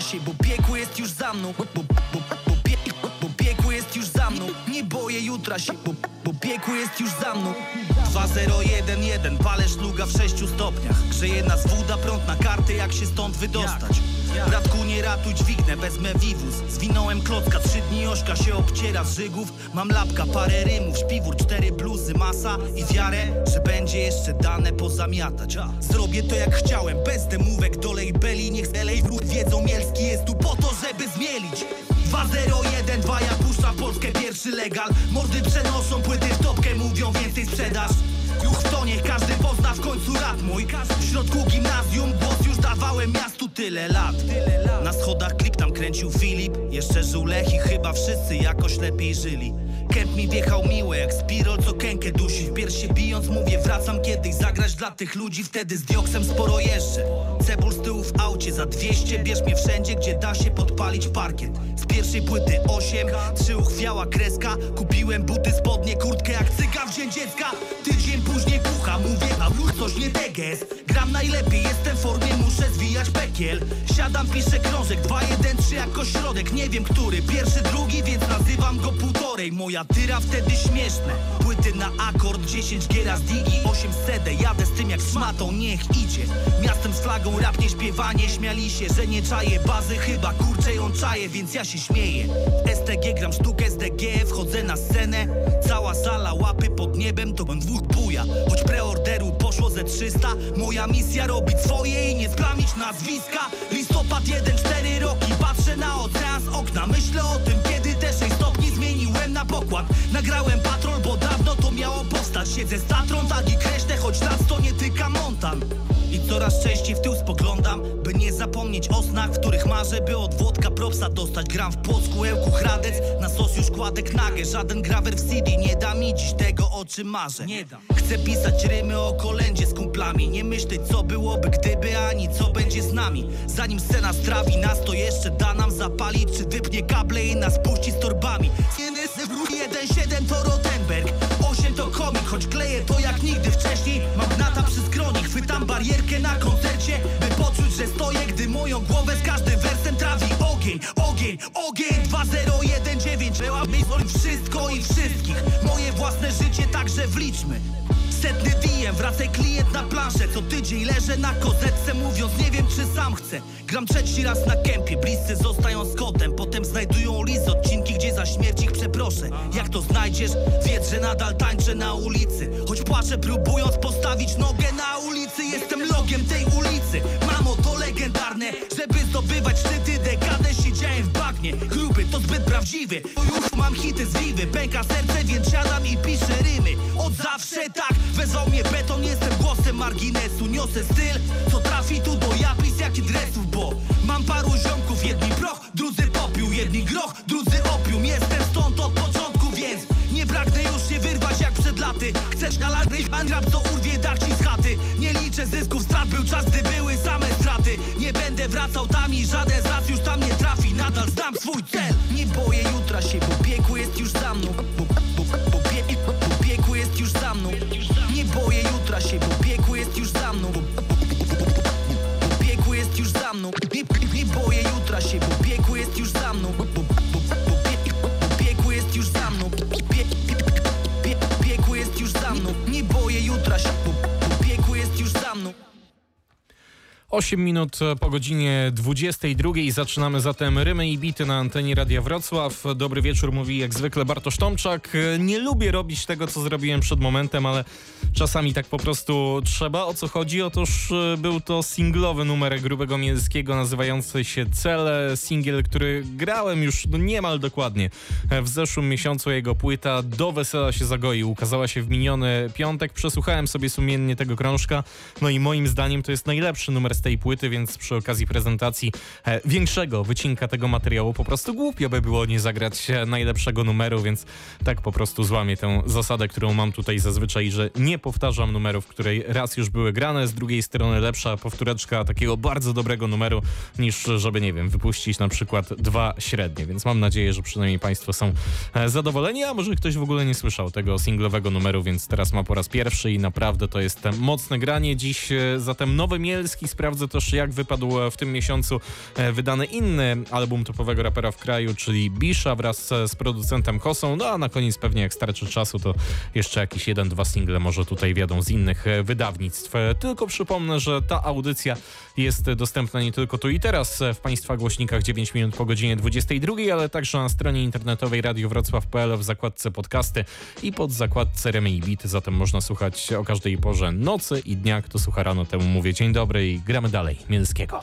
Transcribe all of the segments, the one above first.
się, bo piekło jest już za mną. Bo, bo, bo, bo, pie, bo piekło jest już za mną. Nie boję jutra się, bo, bo piekło jest już za mną. 2011 palę szluga w 6 stopniach. Grzeje nas woda, prąd na karty, jak się stąd wydostać Bratku nie ratuj, dźwignę, wezmę wiwus. Zwinąłem klocka, trzy dni ośka się obciera z żygów. Mam lapka, parę rymów, śpiwór, cztery bluzy, masa I wiarę, że będzie jeszcze dane pozamiatać. Zrobię to jak chciałem, bez demówek do beli Niech z wrót wiedzą, Mielski jest tu po to, żeby zmielić. 201, 2 ja puszczam Polskę, pierwszy legal. Mordy przenoszą płyty w topkę, mówią więcej sprzedaż Juch w tonie, każdy pozna w końcu rad mój. W środku gimnazjum głos już dawałem miastu tyle lat. Na schodach klip tam kręcił Filip. Jeszcze żył i chyba wszyscy jakoś lepiej żyli Kęp mi wjechał miłe jak spirol, co kękę dusi. W piersie bijąc mówię wracam kiedyś zagrać dla tych ludzi. Wtedy z dioksem sporo jeżdżę. Cebul z tyłu w aucie za 200 Bierz mnie wszędzie, gdzie da się podpalić parkiet. Z pierwszej płyty 8, trzy uchwiała kreska. Kupiłem buty, spodnie, kurtkę jak cyga w dzień dziecka. Tydzień później mówię a wróć nie teges Gram najlepiej, jestem w formie, muszę zwijać pekiel. Siadam, piszę krążek, 2, 1, 3 jako środek. Nie wiem który, pierwszy, drugi, więc nazywam go półtorej. Moja tyra wtedy śmieszne. Płyty na akord, 10 giera z digi 8 sedę, jadę z tym jak szmatą, niech idzie. Miastem z flagą, rap nie śpiewanie. Śmiali się, że nie czaję. Bazy Chyba kurczę ją czaję, więc ja się śmieję. STG gram sztukę SDG, wchodzę na scenę. Cała sala łapy pod niebem, to on dwóch buja Choć preorderu poszło ze 300 Moja misja robić swoje i nie splamić nazwiska. Listopad 1, 4 roki Patrzę na ocean z okna Myślę o tym, kiedy te 6 stopni zmieniłem na pokład. Nagrałem patrol, bo dawno to miało powstać. Siedzę z Tatrą, tak i kreślę, choć nas to nie tyka montan. I coraz częściej w tył spoglądam By nie zapomnieć o snach, w których marzę By od Włodka propsa dostać. Gram w Płocku, Ełku, Hradec. Na sos już kładek nagę. Żaden grawer w CD nie da mi dziś tego, o czym marzę. Nie dam. Chcę pisać rymy o kolędzie z kumplami. Nie myśleć co byłoby gdyby, ani co będzie z nami. Zanim scena strawi nas, to jeszcze da nam zapalić Czy wypnie kable i nas puści z torbami 1-7 to Rotenberg 8 to komik, choć kleję to jak nigdy wcześniej. Mam gnata przy skroni, chwytam barierkę na koncercie By poczuć, że stoję, gdy moją głowę z każdym wersem trawi Ogień, ogień, ogień. 2019 Była mi wszystko i wszystkich. Moje własne życie także wliczmy Setny DM, wracaj klient na planszę Co tydzień leżę na kozetce mówiąc nie wiem czy sam chcę. Gram trzeci raz na kępie, bliscy zostają z kotem. Potem znajdują list odcinki, gdzie za śmierć ich przeproszę. Jak to znajdziesz? Wiedz, że nadal tańczę na ulicy. Choć płaczę próbując postawić nogę na ulicy. Jestem logiem tej ulicy. Mamo, to legendarne Żeby zdobywać szczyty, dekadę siedziałem w bagnie. Gruby, to zbyt prawdziwy. Bo już mam hity z wiwy. Pęka serce, więc siadam i piszę rymy. Od zawsze tak Niosę styl, co trafi tu do japis jak i dresów Bo mam paru ziomków, jedni proch, drudzy popiół Jedni groch, drudzy opium. Jestem stąd od początku, więc nie pragnę już się wyrwać jak przed laty. Chcesz na lagry, rap to urwie dach ci z chaty. Nie liczę zysków, strat był czas, gdy były same straty. Nie będę wracał tam i żaden z nas już tam nie trafi. Nadal znam swój cel 8 minut po godzinie 22 zaczynamy zatem rymy i bity na antenie Radia Wrocław. Dobry wieczór, mówi jak zwykle Bartosz Tomczak. Nie lubię robić tego, co zrobiłem przed momentem, ale czasami tak po prostu trzeba. O co chodzi? Otóż e, był to singlowy numer Grubego Mielskiego nazywający się Cele. Singiel, który grałem już no niemal dokładnie w zeszłym miesiącu. Jego płyta Do Wesela się zagoi. Ukazała się w miniony piątek. Przesłuchałem sobie sumiennie tego krążka. No i moim zdaniem to jest najlepszy numer z tej płyty, więc przy okazji prezentacji e, większego wycinka tego materiału po prostu głupio by było nie zagrać e, najlepszego numeru, więc tak po prostu złamię tę zasadę, którą mam tutaj zazwyczaj, że nie powtarzam numerów, której raz już były grane, z drugiej strony lepsza powtóreczka takiego bardzo dobrego numeru, niż żeby, nie wiem, wypuścić na przykład dwa średnie, więc mam nadzieję, że przynajmniej Państwo są e, zadowoleni, a może ktoś w ogóle nie słyszał tego singlowego numeru, więc teraz ma po raz pierwszy i naprawdę to jest mocne granie. Dziś zatem Nowy Mielski sprawdza sprawdzę też, jak wypadł w tym miesiącu wydany inny album topowego rapera w kraju, czyli Bisha wraz z producentem Kosą. No a na koniec pewnie jak starczy czasu, to jeszcze jakiś jeden, dwa single może tutaj wiadą z innych wydawnictw. Tylko przypomnę, że ta audycja jest dostępna nie tylko tu i teraz w Państwa głośnikach 9 minut po godzinie 22, ale także na stronie internetowej radiowrocław.pl w zakładce podcasty i pod zakładce Remy i Beat, zatem można słuchać o każdej porze nocy i dnia. Kto słucha rano, temu mówię dzień dobry i gramy dalej. Mielskiego.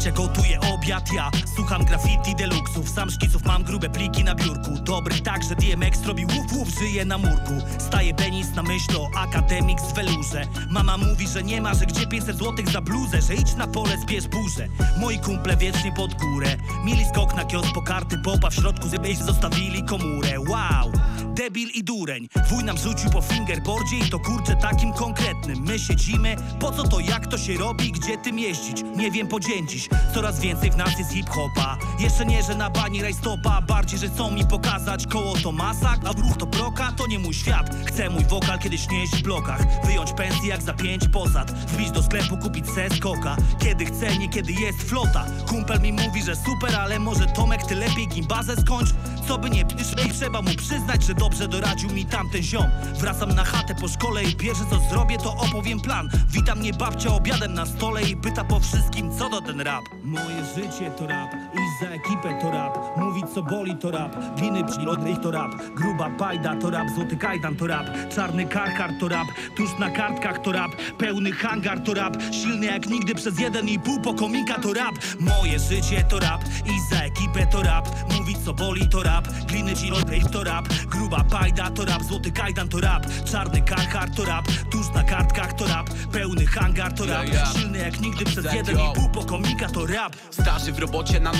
Babcia gotuje obiad. Ja słucham graffiti deluxów Sam szkiców mam grube pliki na biurku. Dobry tak, że DMX robi łuf łuf Żyje na murku. Staje penis na myśl o akademik z welurze. Mama mówi, że nie ma, że gdzie 500 złotych za bluzę Że idź na pole, zbierz burzę. Moi kumple wiecznie pod górę. Mieli skok na kiosk po karty popa W środku żebyś zostawili komórę. Wow, debil i dureń. Wuj nam rzucił po fingerboardzie I to kurczę takim konkretnym. My siedzimy, po co to, jak to się robi Gdzie tym jeździć, nie wiem podzięcić Coraz więcej w nas jest hip-hopa. Jeszcze nie, że na bani rajstopa Bardziej, że chcą mi pokazać Koło to masak, a ruch to broka To nie mój świat, chcę mój wokal kiedyś nieść w blokach. Wyjąć pensję jak za pięć posad. Wbić do sklepu, kupić se skoka Kiedy chcę, nie kiedy jest flota. Kumpel mi mówi, że super, ale może Tomek ty lepiej gimbazę skończ. Co by nie i trzeba mu przyznać, że dobrze doradził mi tamten ziom. Wracam na chatę po szkole i pierwsze co zrobię to opowiem plan. Witam mnie babcia obiadem na stole i pyta po wszystkim co do ten rap? Moje życie to rap, iść za ekipę to rap Mówić co boli to rap, gliny przylodnych to rap Gruba pajda to rap, złoty kajdan to rap Czarny karkar to rap, tuż na kartkach to rap Pełny hangar to rap, silny jak nigdy przez jeden i pół po komika to rap Moje życie to rap, iść za ekipę to rap Mówić co boli to rap, gliny przylodnych to rap Gruba pajda to rap, złoty kajdan to rap Czarny karkar to rap, tuż na kartkach to rap Pełny hangar to rap, silny jak nigdy przez jeden i pół po komika to rap Starzy w robocie na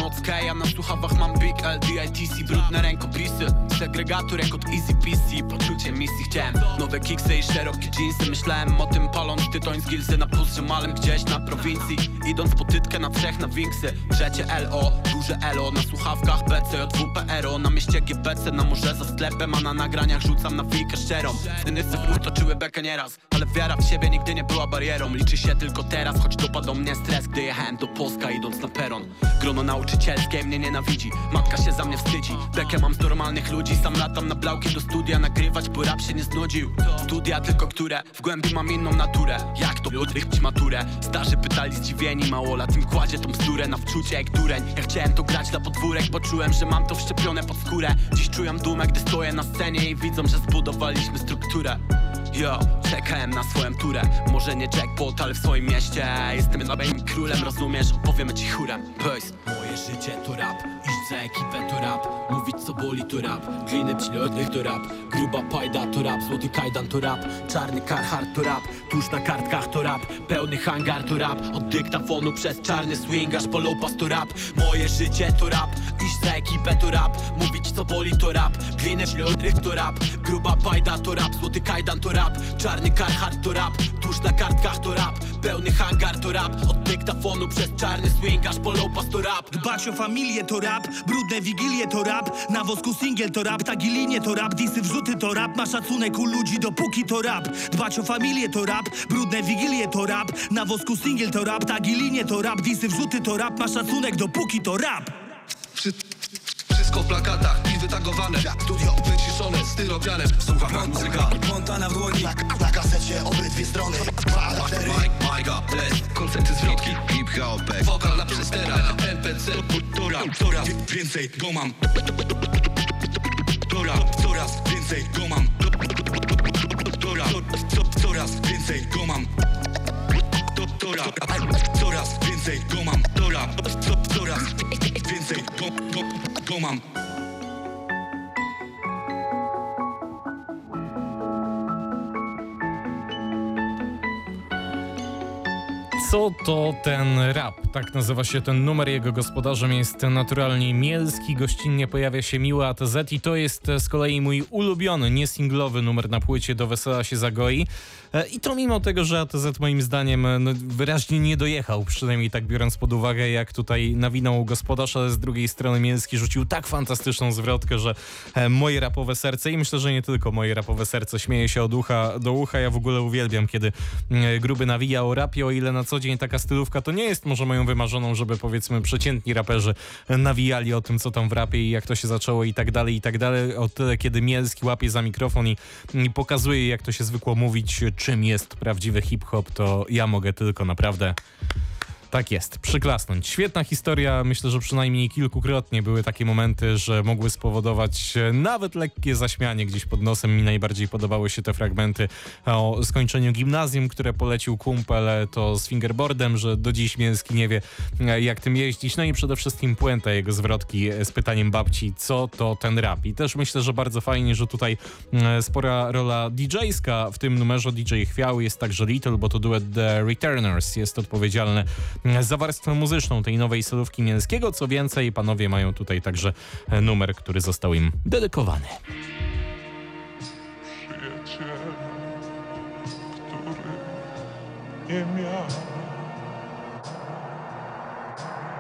ja na słuchawach mam Big LDITC Brudne rękopisy, segregator jak od Easy PC Poczucie misji chciałem nowe kiksy i szerokie jeansy. Myślałem o tym paląc tytoń z gilzy na pustrze malem gdzieś na prowincji. Idąc po tytkę na trzech na winksy Trzecie LO, duże LO Na słuchawkach BCJWPRO Na mieście GBC, na morze za sklepem A na nagraniach rzucam na fikę szczerą. Dyny cyfrów toczyły bekę nieraz Ale wiara w siebie nigdy nie była barierą. Liczy się tylko teraz, choć dopadł mnie stres Gdy jechałem do Polska idąc na peron. Grono nauczycielskie mnie nienawidzi. Matka się za mnie wstydzi. Bekę mam z normalnych ludzi. Sam latam na blauki do studia Nagrywać, bo rap się nie znudził. Studia tylko które? W głębi mam inną naturę. Jak to odrychć maturę? Starzy pytali zdziwieni Mało lat im kładzie tą bzdurę Na wczucie jak dureń. Ja chciałem to grać dla podwórek Bo czułem, że mam to wszczepione pod skórę. Dziś czuję dumę, gdy stoję na scenie I widzą, że zbudowaliśmy strukturę. Yo, czekałem na swoją turę. Może nie jackpot, ale w swoim mieście. Jestem nowym królem, rozumiesz? Opowiemy ci chórem. Boys Życie to rap, za ekipę to rap Mówić co boli to rap, gliny przylotnych to rap Gruba pajda to rap, złoty kajdan to rap Czarny karhart to rap, tuż na kartkach to rap Pełny hangar to rap, od dyktafonu przez czarny swing aż po lopas to rap Moje życie to rap, iść za ekipę to rap Mówić co boli to rap, gliny przylotnych to rap Gruba pajda to rap, złoty kajdan to rap Czarny karhart to rap, tuż na kartkach to rap Pełny hangar to rap, od dyktafonu przez czarny swing aż po lopas to rap Dbać o familię to rap, brudne wigilie to rap Na wosku singiel to rap, tagi linie to rap Disy wrzuty to rap, ma szacunek u ludzi dopóki to rap. Dbać o familię to rap, brudne wigilie to rap Na wosku singiel to rap, tagi linie to rap Disy wrzuty to rap, ma szacunek dopóki to rap Wszystko w plakatach i wytagowane. Studio wyciszone, styropianem. W słuchawach muzyka. Montana w dłoni na, na kasecie obydwie strony. Mike, Majka, Les, koncerty zwrotki Hip-hop, wokal na przesterach MPC, to rap, to rap Więcej go mam. To rap, coraz więcej go mam. To rap, co, coraz więcej go mam. To, to rap, coraz więcej go mam. To rap, co, coraz mam Co to ten rap? Tak nazywa się ten numer. Jego gospodarzem jest naturalnie Mielski. Gościnnie pojawia się Miły ATZ i to jest z kolei mój ulubiony, niesinglowy numer na płycie Do Wesela się zagoi. E, I to mimo tego, że ATZ moim zdaniem no, wyraźnie nie dojechał, przynajmniej tak biorąc pod uwagę, jak tutaj nawinął gospodarz, ale z drugiej strony Mielski rzucił tak fantastyczną zwrotkę, że e, moje rapowe serce i myślę, że nie tylko moje rapowe serce śmieje się od ucha do ucha. Ja w ogóle uwielbiam, kiedy e, gruby nawija o rapie, o ile na co dzień taka stylówka to nie jest może moją wymarzoną, żeby powiedzmy przeciętni raperzy nawijali o tym, co tam w rapie i jak to się zaczęło i tak dalej, i tak dalej. O tyle, kiedy Mielski łapie za mikrofon i, i pokazuje, jak to się zwykło mówić, czym jest prawdziwy hip-hop, to ja mogę tylko naprawdę tak jest, przyklasnąć. Świetna historia, myślę, że przynajmniej kilkukrotnie były takie momenty, że mogły spowodować e, nawet lekkie zaśmianie gdzieś pod nosem. Mi najbardziej podobały się te fragmenty o skończeniu gimnazjum, które polecił kumpel, e, to z fingerboardem, że do dziś Mięski nie wie e, jak tym jeździć. No i przede wszystkim puenta jego zwrotki z pytaniem babci, co to ten rap. I też myślę, że bardzo fajnie, że tutaj spora rola DJ-ska w tym numerze DJ Chwiał jest także Little, bo to duet The Returners jest odpowiedzialny za warstwę muzyczną tej nowej solówki Mięskiego. Co więcej, panowie mają tutaj także numer, który został im dedykowany. Przyjaciela, który nie miał.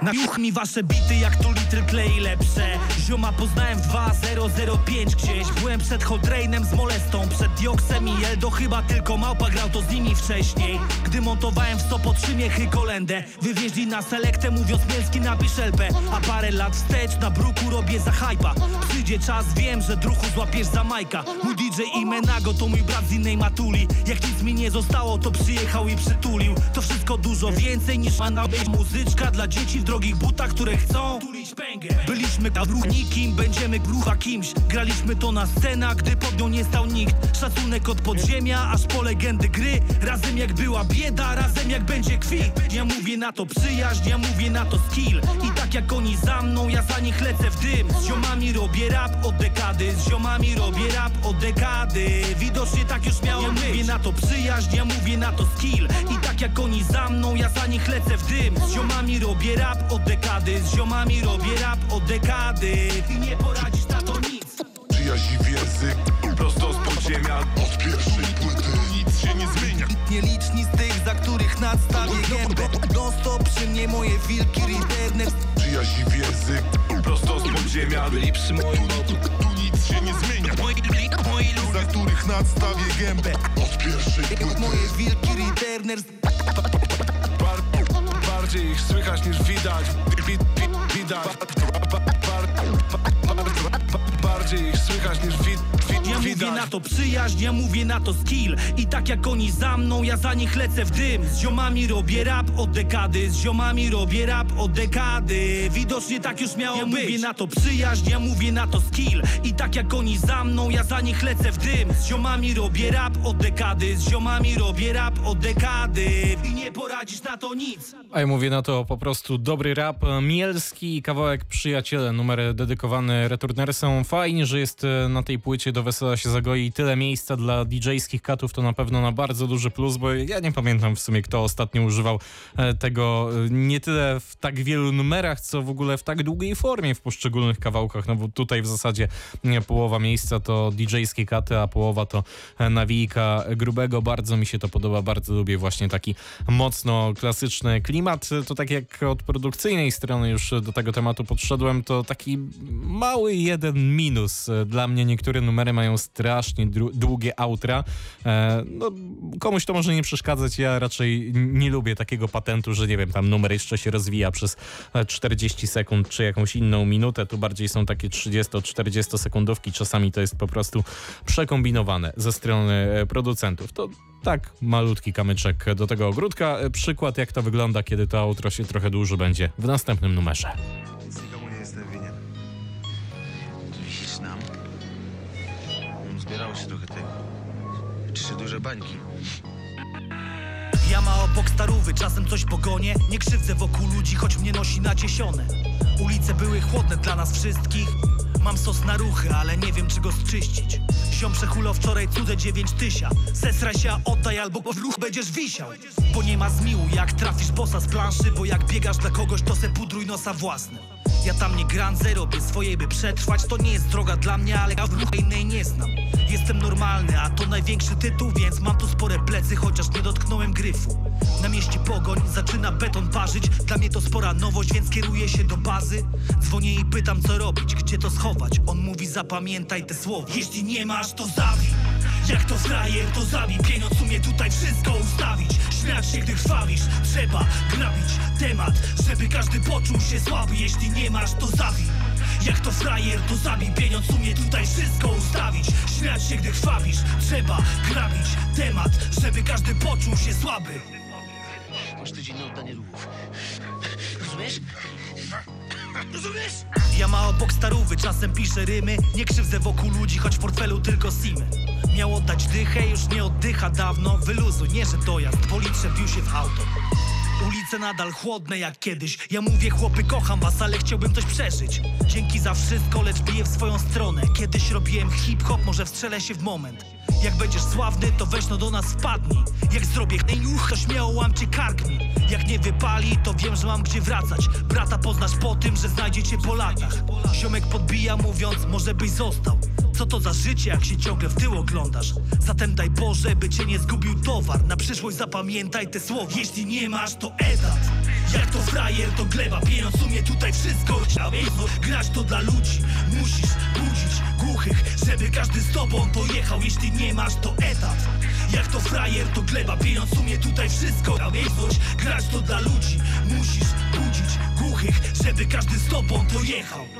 Na juch mi wasze bity jak tu litry klei lepsze. Zioma poznałem w 2005 gdzieś. Byłem przed Holtrainem z molestą Przed Dioksem i Eldo chyba tylko małpa grał to z nimi wcześniej. Gdy montowałem w 100 po trzy miechy kolendę Wywieźli na selektę mówiąc Mięski napisz LP A parę lat wstecz na bruku robię za hypa Przyjdzie czas, wiem, że druchu złapiesz za Majka. Mój DJ i Menago to mój brat z innej matuli. Jak nic mi nie zostało to przyjechał i przytulił. To wszystko dużo więcej niż ma na muzyczka dla dzieci w drogich butach, które chcą Byliśmy na nikim, będziemy grucha kimś. Graliśmy to na scenach, gdy pod nią nie stał nikt. Szacunek od podziemia, aż po legendy gry. Razem jak była bieda, razem jak będzie kwit. Ja mówię na to przyjaźń, ja mówię na to skill. I tak jak oni za mną, ja za nich lecę w dym. Z ziomami robię rap od dekady Z ziomami robię rap od dekady. Widocznie tak już miało ja mówię na to przyjaźń, ja mówię na to skill. I tak jak oni za mną, ja za nich lecę w dym. Z ziomami robię rap od dekady. Z ziomami robię rap od dekady. I nie poradzisz na to nic. Przyjaźń w język, prosto z podziemia. Od pierwszej płyty. Nic się nie zmienia. Nieliczni z tych, za których nadstawię gębę. Non stop przy mnie moje wilki Returners Przyjaźń w język, prosto z podziemia. Byli przy moim boku, tu nic się nie zmienia. Za których nadstawię gębę. Od pierwszej płyty. Moje wilki Returners Bar, bardziej ich słychać niż widać. Wi, wi, widać. Bar, bar, bar, Bardziej ich słychać niż wi, wi, Ja mówię widać. na to przyjaźń, ja mówię na to skill. I tak jak oni za mną, ja za nich lecę w dym. Z ziomami robię rap od dekady. Z ziomami robię rap od dekady. Widocznie tak już miało ja być. Ja mówię na to przyjaźń, ja mówię na to skill. I tak jak oni za mną, ja za nich lecę w dym Z ziomami robię rap od dekady. Z ziomami robię rap od dekady. I nie poradzisz na to nic. A ja mówię na to po prostu dobry rap. Mielski kawałek Przyjaciele, numer dedykowany Returnersom. Fajnie, że jest e, na tej płycie do Wesela się zagoi. Tyle miejsca dla DJ-skich katów, to na pewno na bardzo duży plus, bo ja nie pamiętam w sumie, kto ostatnio używał tego e, nie tyle w tak wielu numerach, co w ogóle w tak długiej formie w poszczególnych kawałkach, no bo tutaj w zasadzie połowa miejsca to DJ-skie katy, a połowa to e, nawijka grubego. Bardzo mi się to podoba, bardzo lubię właśnie taki mocno klasyczny klimat. To tak jak od produkcyjnej strony już do tego tematu podszedłem, to taki mały jeden minus. Dla mnie niektóre numery mają strasznie długie outra. E, no, komuś to może nie przeszkadzać, ja raczej nie lubię takiego patentu, że nie wiem, tam numer jeszcze się rozwija przez e, 40 sekund czy jakąś inną minutę. Tu bardziej są takie 30-40 sekundówki. Czasami to jest po prostu przekombinowane ze strony e, producentów. To tak, malutki kamyczek do tego ogródka. E, Przykład, jak to wygląda, kiedy to outro się trochę dłużej będzie w następnym numerze. Nic nikomu nie jestem winien. Wisisz nam? Zbierało się trochę tego. Trzy duże bańki. Ja ma obok starówy, czasem coś pogonię Nie krzywdzę wokół ludzi, choć mnie nosi naciesione. Ulice były chłodne dla nas wszystkich. Mam sos na ruchy, ale nie wiem czy go zczyścić. Ziom przechulał wczoraj cudze dziewięć tysia. Sesraj się, oddaj albo w ruch będziesz wisiał. Bo nie ma zmiłu jak trafisz bossa z planszy Bo jak biegasz dla kogoś to se pudruj nosa własnym ja tam nie grandzę, robię swoje by przetrwać. To nie jest droga dla mnie, ale ja w innej nie znam. Jestem normalny, a to największy tytuł Więc mam tu spore plecy, chociaż nie dotknąłem gryfu. Na mieście pogoń, zaczyna beton parzyć. Dla mnie to spora nowość, więc kieruję się do bazy. Dzwonię i pytam co robić, gdzie to schować. On mówi zapamiętaj te słowa. Jeśli nie masz to zawij jak to frajer, to zabij Pieniądz umie tutaj wszystko ustawić. Śmiać się, gdy krwawisz Trzeba grabić temat Żeby każdy poczuł się słaby. Jeśli nie masz, to zawij jak to frajer, to zabij Pieniądz umie tutaj wszystko ustawić. Śmiać się, gdy krwawisz Trzeba grabić temat Żeby każdy poczuł się słaby. Masz tydzień na oddanie ruchów. Rozumiesz? Rozumiesz? Ja ma obok starówy, czasem piszę rymy. Nie krzywdzę wokół ludzi, choć w portfelu tylko simy Miał oddać dychę, już nie oddycha dawno. Wyluzuj, nie że dojazd, po litrze wbił się w auto. Ulice nadal chłodne jak kiedyś. Ja mówię chłopy kocham was, ale chciałbym coś przeżyć. Dzięki za wszystko, lecz biję w swoją stronę. Kiedyś robiłem hip-hop, może wstrzelę się w moment. Jak będziesz sławny, to weź no do nas wpadnij. Jak zrobię uch, to śmiało łamcie kark mi Jak nie wypali, to wiem, że mam gdzie wracać. Brata poznasz po tym, że znajdziecie po latach. Ziomek podbija mówiąc, może byś został co to za życie, jak się ciągle w tył oglądasz? Zatem daj Boże, by cię nie zgubił towar. Na przyszłość zapamiętaj te słowa. Jeśli nie masz, to etat. Jak to frajer, to gleba. Pieniądz umie tutaj wszystko Grać to dla ludzi. Musisz budzić głuchych Żeby każdy z tobą pojechał. Jeśli nie masz, to etat. Jak to frajer, to gleba. Pieniądz umie tutaj wszystko Grać to dla ludzi. Musisz budzić głuchych Żeby każdy z tobą pojechał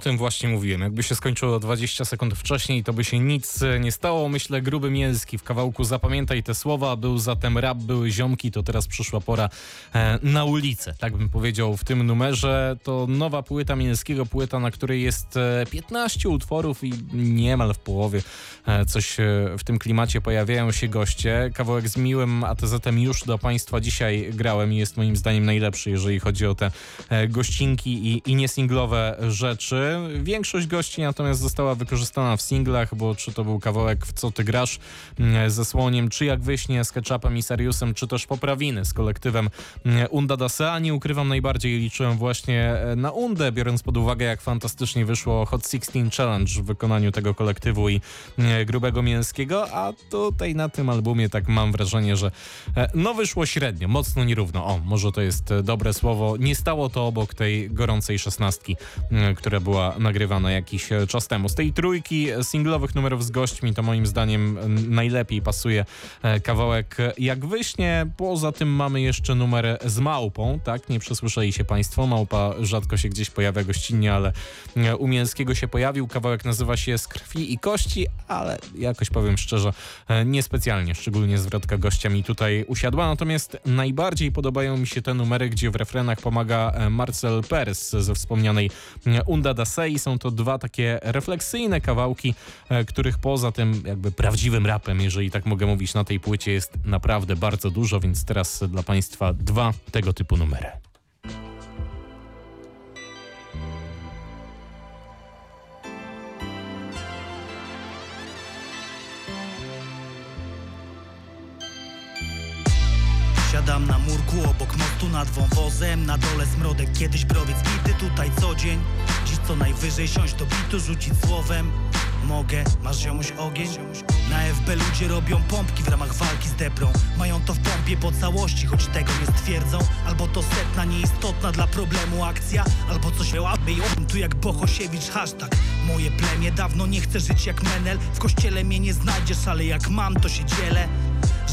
o tym właśnie mówiłem. Jakby się skończyło 20 sekund wcześniej, to by się nic e, nie stało. Myślę, gruby Mięski w kawałku Zapamiętaj te słowa. Był zatem rap, były ziomki, to teraz przyszła pora e, na ulicę. Tak bym powiedział w tym numerze. To nowa płyta Mięskiego, płyta, na której jest e, 15 utworów i niemal w połowie e, coś e, w tym klimacie pojawiają się goście. Kawałek z miłym ATZ-em już do Państwa dzisiaj grałem i jest moim zdaniem najlepszy, jeżeli chodzi o te e, gościnki i, i niesinglowe rzeczy Większość gości natomiast została wykorzystana w singlach, bo czy to był kawałek w Co ty grasz mm, ze Słoniem, czy jak wyśnie z Ketchupem i Seriusem, czy też Poprawiny z kolektywem mm, Unda Dasea. Nie ukrywam, najbardziej liczyłem właśnie e, na Undę, biorąc pod uwagę jak fantastycznie wyszło Hot 16 Challenge w wykonaniu tego kolektywu i mm, Grubego Mięskiego, a tutaj na tym albumie tak mam wrażenie, że e, no wyszło średnio, mocno nierówno. O, może to jest e, dobre słowo. Nie stało to obok tej gorącej szesnastki, która która była nagrywana jakiś e, czas temu. Z tej trójki singlowych numerów z gośćmi to moim zdaniem najlepiej pasuje e, kawałek Jak Wyśnie. Poza tym mamy jeszcze numer z Małpą, tak? Nie przesłyszeli się Państwo. Małpa rzadko się gdzieś pojawia gościnnie, ale e, u Mięskiego się pojawił. Kawałek nazywa się Z krwi i kości, ale jakoś powiem szczerze, niespecjalnie, szczególnie zwrotka gościa mi tutaj usiadła. Natomiast najbardziej podobają mi się te numery, gdzie w refrenach pomaga Marcel Pers ze wspomnianej Unda Dasei. Są to dwa takie refleksyjne kawałki, e, których poza tym jakby prawdziwym rapem, jeżeli tak mogę mówić, na tej płycie jest naprawdę bardzo dużo, więc teraz dla Państwa dwa tego typu numery. Siadam na murku obok mostu nad wąwozem. Na dole smrodek, kiedyś browiec bity tutaj co dzień. Dziś co najwyżej siąść do bitu, rzucić słowem. Mogę Masz ziomuś ogień? Na FB ludzie robią pompki w ramach walki z deprą. Mają to w pompie po całości, choć tego nie stwierdzą. Albo to setna nieistotna dla problemu akcja Albo coś łapy tu jak Bohosiewicz hashtag. Moje plemię dawno nie chce żyć jak Menel. W kościele mnie nie znajdziesz, ale jak mam to się dzielę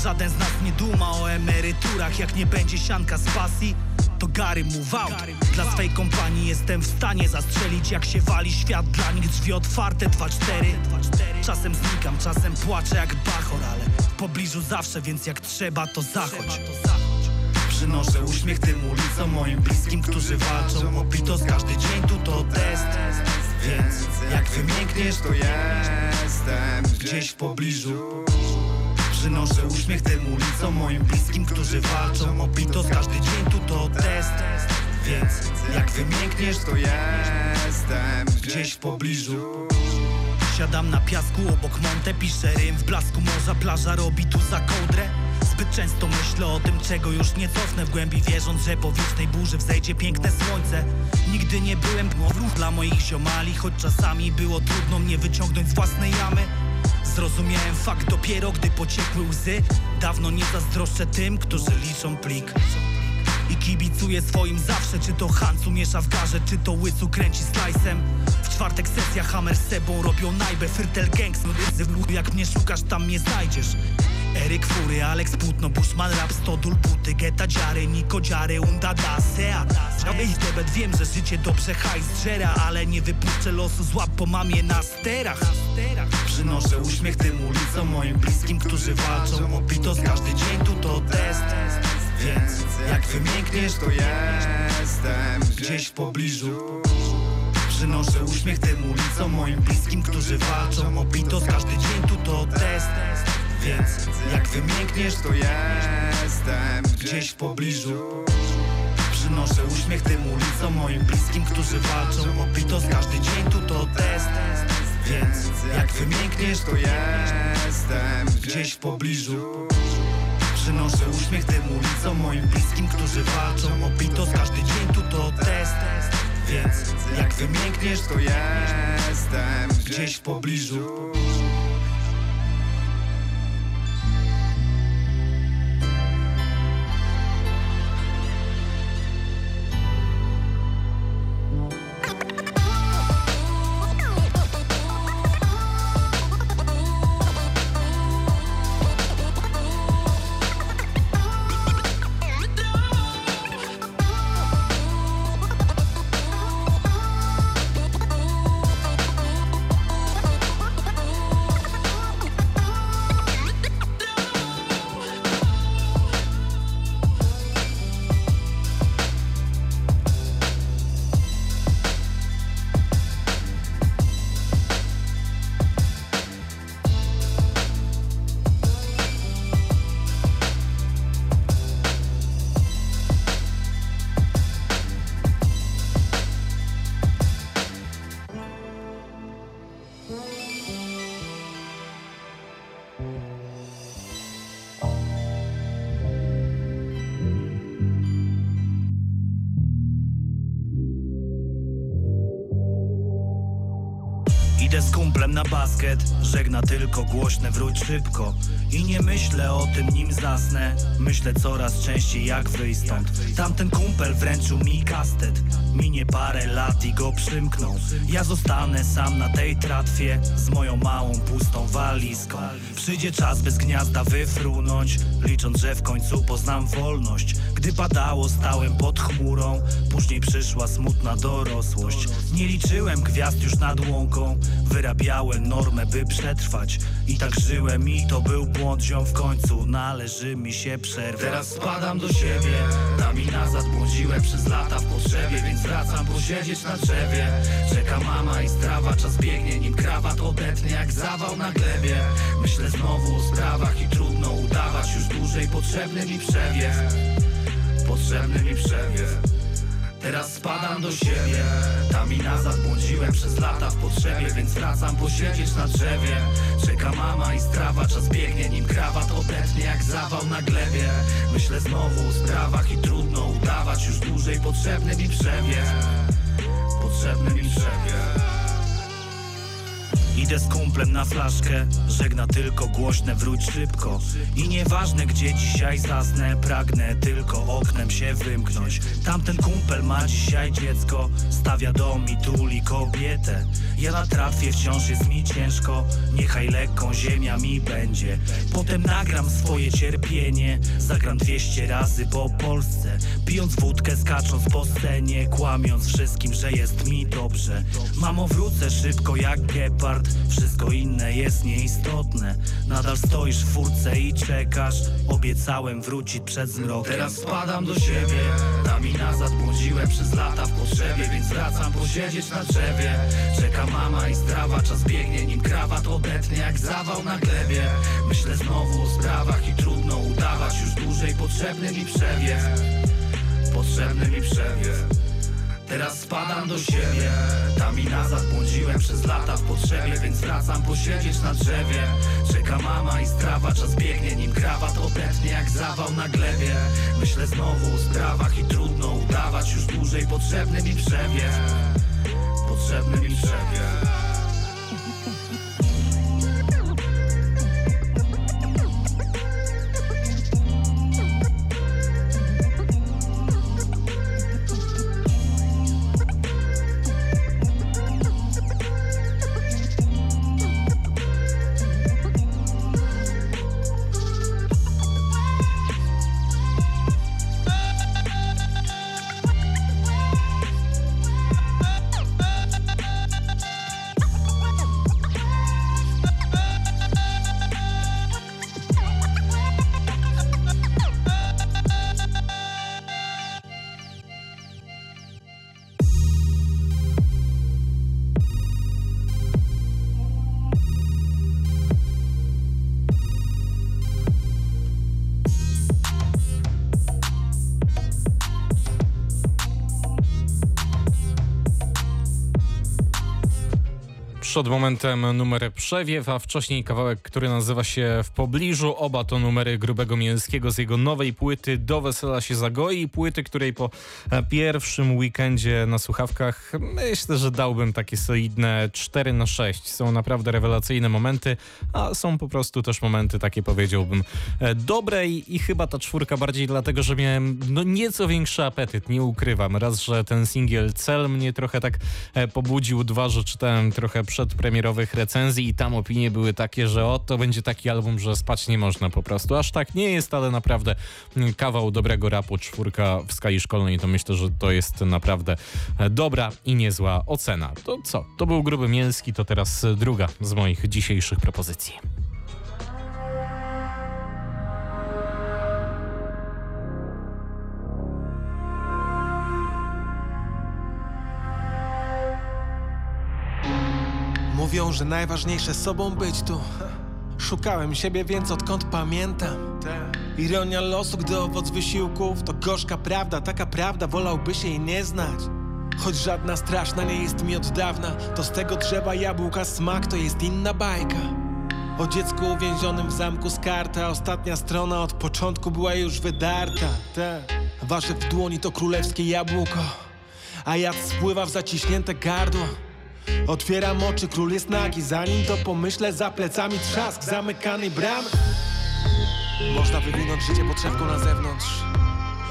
Żaden z nas nie duma o emeryturach. Jak nie będzie sianka z pasji to Gary move Dla swej kompanii jestem w stanie zastrzelić Jak się wali świat dla nich. Drzwi otwarte 2-4 Czasem znikam, czasem płaczę jak bachor Ale w pobliżu zawsze, więc jak trzeba to zachodź. Przynoszę uśmiech tym ulicom moim bliskim, którzy walczą o pitos Każdy dzień. Tu to test Więc jak wymiękniesz to jestem gdzieś w pobliżu Przynoszę uśmiech tym ulicom moim bliskim, którzy walczą o pitos Każdy dzień tu to test. Więc jak wymiękniesz to jestem gdzieś w pobliżu. Siadam na piasku obok Monte, piszę rym w blasku morza Plaża robi tu za kołdrę. Zbyt często myślę o tym, czego już nie cofnę w głębi Wierząc, że po wiecznej burzy wzejdzie piękne słońce. Nigdy nie byłem gmowruch dla moich ziomali Choć czasami było trudno mnie wyciągnąć z własnej jamy Zrozumiałem fakt dopiero, gdy pociekły łzy. Dawno nie zazdroszczę tym, którzy liczą plik i kibicuję swoim zawsze Czy to Hancu miesza w garze, czy to Łycu kręci slajsem. W czwartek sesja Hammer z sebą robią najbę Fyrtel Gangs, jak mnie szukasz tam mnie znajdziesz. Eryk Fury, Alex Putno, Bushman Rap, Stodul, Buty, Geta Dziary, Niko Dziary, Unda Dasea Żaby ich debet, wiem, że życie dobrze hajs dżera Ale nie wypuszczę losu, złap po mamie na sterach. Przynoszę uśmiech tym ulicom moim bliskim, którzy walczą o pitos Każdy dzień tu to test Więc jak wymiękniesz to jestem gdzieś w pobliżu. Przynoszę uśmiech tym ulicom moim bliskim, którzy walczą o pitos Każdy dzień tu to test. Więc jak wymiękniesz to jestem gdzieś w pobliżu. Przynoszę uśmiech tym ulicom moim bliskim, którzy walczą o pitos Każdy dzień tu to test. Więc jak wymiękniesz to jestem gdzieś w pobliżu Przynoszę uśmiech tym ulicom moim bliskim, którzy walczą o pitos Każdy dzień tu to test. Więc jak wymiękniesz to jestem gdzieś w pobliżu żegna tylko głośne, wróć szybko. I nie myślę o tym nim zasnę, myślę coraz częściej jak wyjść stąd. Tamten kumpel wręczył mi kastet, minie parę lat i go przymknął. Ja zostanę sam na tej tratwie, z moją małą pustą walizką. Przyjdzie czas bez gniazda wyfrunąć, licząc, że w końcu poznam wolność. Gdy padało stałem pod chmurą, później przyszła smutna dorosłość. Nie liczyłem gwiazd już nad łąką, Wyrabiałem normę, by przetrwać. I tak żyłem i to był błąd, ziom w końcu należy mi się przerwać. Teraz spadam do siebie, tam i nazad błądziłem przez lata w potrzebie Więc wracam posiedzieć na drzewie. Czeka mama i strawa, czas biegnie nim krawat odetnie jak zawał na glebie. Myślę znowu o sprawach i trudno udawać już dłużej potrzebny mi przewiew Potrzebny mi przewiew Teraz spadam do siebie. Tam i nazad błądziłem przez lata w potrzebie Więc wracam posiedzieć na drzewie. Czeka mama i strawa, czas biegnie nim krawat odetnie jak zawał na glebie. Myślę znowu o sprawach i trudno udawać już dłużej potrzebny mi przewiew Potrzebny mi przewiew Idę z kumplem na flaszkę Żegna tylko głośne, wróć szybko. I nieważne gdzie dzisiaj zasnę Pragnę tylko oknem się wymknąć. Tamten kumpel ma dzisiaj dziecko Stawia dom i tuli kobietę. Ja na trafie wciąż jest mi ciężko Niechaj lekką ziemia mi będzie. Potem nagram swoje cierpienie Zagram 200 razy po Polsce. Pijąc wódkę, skacząc po scenie Kłamiąc wszystkim, że jest mi dobrze. Mamo wrócę szybko jak gepard Wszystko inne jest nieistotne. Nadal stoisz w furce i czekasz. Obiecałem wrócić przed zmrokiem. Teraz spadam do siebie. Tam i nazad błądziłem przez lata w potrzebie Więc wracam posiedzieć na drzewie. Czeka mama i strawa, czas biegnie Nim krawat odetnie jak zawał na glebie. Myślę znowu o sprawach i trudno udawać. Już dłużej potrzebny mi przewiew. Potrzebny mi przewiew Teraz spadam do siebie. Tam i nazad błądziłem przez lata w potrzebie Więc wracam posiedzieć na drzewie. Czeka mama i strawa, czas biegnie Nim krawat odetnie jak zawał na glebie. Myślę znowu o sprawach i trudno udawać Już dłużej potrzebny mi przewiew Potrzebny mi przewiew Przed momentem numer Przewiew, a wcześniej kawałek, który nazywa się W pobliżu. Oba to numery Grubego Mięskiego z jego nowej płyty Do Wesela się zagoi. Płyty, której po pierwszym weekendzie na słuchawkach myślę, że dałbym takie solidne 4 na 6. Są naprawdę rewelacyjne momenty, a są po prostu też momenty takie powiedziałbym e, dobre i, chyba ta czwórka bardziej dlatego, że miałem no nieco większy apetyt, nie ukrywam. Raz, że ten singiel Cel mnie trochę tak e, pobudził, dwa, że czytałem trochę przedpremierowych recenzji i tam opinie były takie, że o, to będzie taki album, że spać nie można po prostu. Aż tak nie jest, ale naprawdę mm, kawał dobrego rapu, czwórka w skali szkolnej, to myślę, że to jest naprawdę e, dobra i niezła ocena. To co? To był Gruby Mięski, to teraz druga z moich dzisiejszych propozycji. Mówią, że najważniejsze sobą być tu. Szukałem siebie, więc odkąd pamiętam. Ironia losu, gdy owoc wysiłków to gorzka prawda, taka prawda wolałby się jej nie znać. Choć żadna straszna nie jest mi od dawna, to z tego drzewa jabłka smak to jest inna bajka. O dziecku uwięzionym w zamku z karta, ostatnia strona od początku była już wydarta. Te wasze w dłoni to królewskie jabłko, a jad spływa w zaciśnięte gardło. Otwieram oczy, król jest nagi. Zanim to pomyślę, za plecami trzask zamykanej bramy Można wywinąć życie potrzebką na zewnątrz.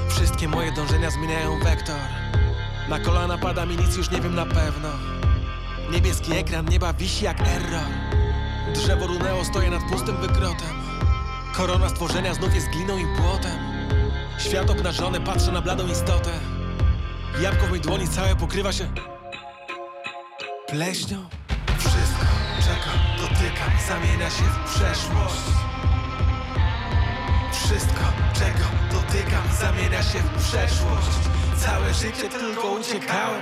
Wszystkie moje dążenia zmieniają wektor. Na kolana pada mi nic, już nie wiem na pewno. Niebieski ekran nieba wisi jak error. Drzewo runęło, stoję nad pustym wykrotem. Korona stworzenia znów jest gliną i błotem Świat obnażony, patrzę na bladą istotę. Jabłko w mojej dłoni całe pokrywa się pleśnią? Wszystko, czego dotykam, zamienia się w przeszłość. Wszystko, czego dotykam, zamienia się w przeszłość. Całe życie tylko uciekałem.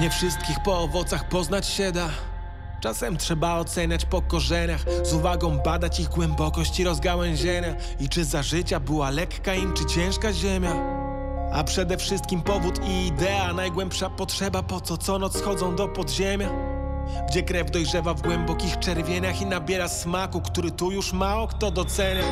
Nie wszystkich po owocach poznać się da Czasem trzeba oceniać po korzeniach Z uwagą badać ich głębokość i rozgałęzienia. I czy za życia była lekka im, czy ciężka ziemia? A przede wszystkim powód i idea Najgłębsza potrzeba, po co co noc schodzą do podziemia? Gdzie krew dojrzewa w głębokich czerwieniach i nabiera smaku, który tu już mało kto docenia.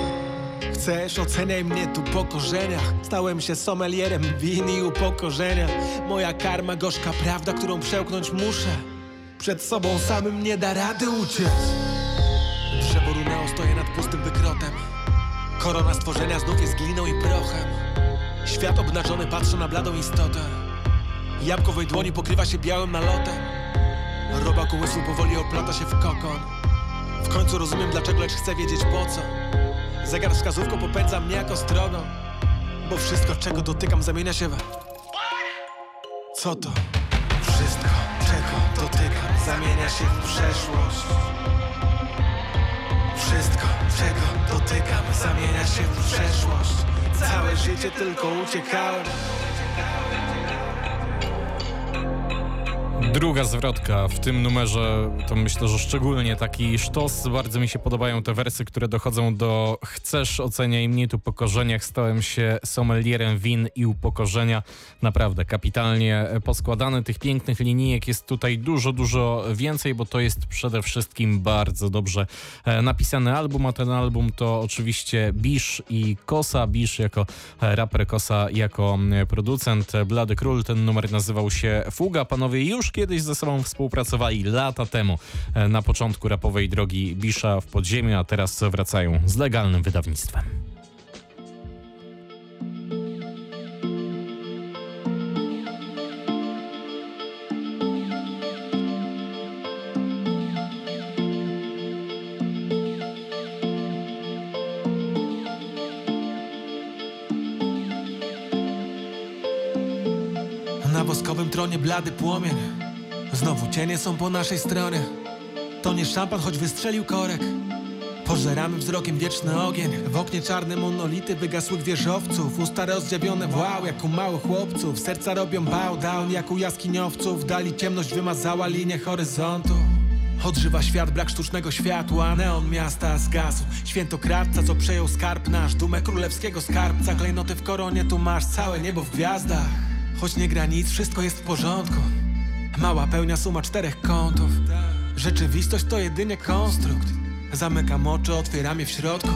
Chcesz, oceniaj mnie tu po korzeniach. Stałem się sommelierem win i upokorzenia. Moja karma gorzka prawda, którą przełknąć muszę Przed sobą samym nie da rady uciec. Drzewo runęło, stoję nad pustym wykrotem. Korona stworzenia znów jest gliną i prochem. Świat obnażony patrzy na bladą istotę. Jabłko w mojej dłoni pokrywa się białym nalotem. Robak umysłu powoli oplata się w kokon. W końcu rozumiem dlaczego, lecz chcę wiedzieć po co. Zegar wskazówką popędza mnie jako stroną Bo wszystko, czego dotykam, zamienia się w... Co to? Wszystko, zamienia się w przeszłość. Wszystko, czego dotykam, zamienia się w przeszłość. Całe życie tylko uciekałem Druga zwrotka w tym numerze to myślę, że szczególnie taki sztos. Bardzo mi się podobają te wersy, które dochodzą do chcesz, oceniaj mnie tu pokorzeniach. Stałem się sommelierem win i upokorzenia. Naprawdę kapitalnie poskładane. Tych pięknych linijek jest tutaj dużo, dużo więcej, bo to jest przede wszystkim bardzo dobrze e, napisany album, a ten album to oczywiście Bisz i Kosa. Bisz jako e, raper, Kosa jako producent. Blady Król, ten numer nazywał się Fuga. Panowie już kiedyś ze sobą współpracowali lata temu e, na początku rapowej drogi Bisza w podziemiu, a teraz wracają z legalnym wydawnictwem. Na woskowym tronie blady płomień Znowu cienie są po naszej stronie. To nie szampan, choć wystrzelił korek. Pożeramy wzrokiem wieczny ogień. W oknie czarne monolity wygasłych wieżowców. Usta rozdziawione wow jak u małych chłopców. Serca robią bow down jak u jaskiniowców. Dali ciemność wymazała linię horyzontu. Odżywa świat, brak sztucznego światła. Neon miasta zgasł. Świętokradca, co przejął skarb nasz. Dumę królewskiego skarbca. Klejnoty w koronie, tu masz. Całe niebo w gwiazdach. Choć nie gra nic, wszystko jest w porządku Mała pełnia suma czterech kątów. Rzeczywistość to jedynie konstrukt. Zamykam oczy, otwieram je w środku.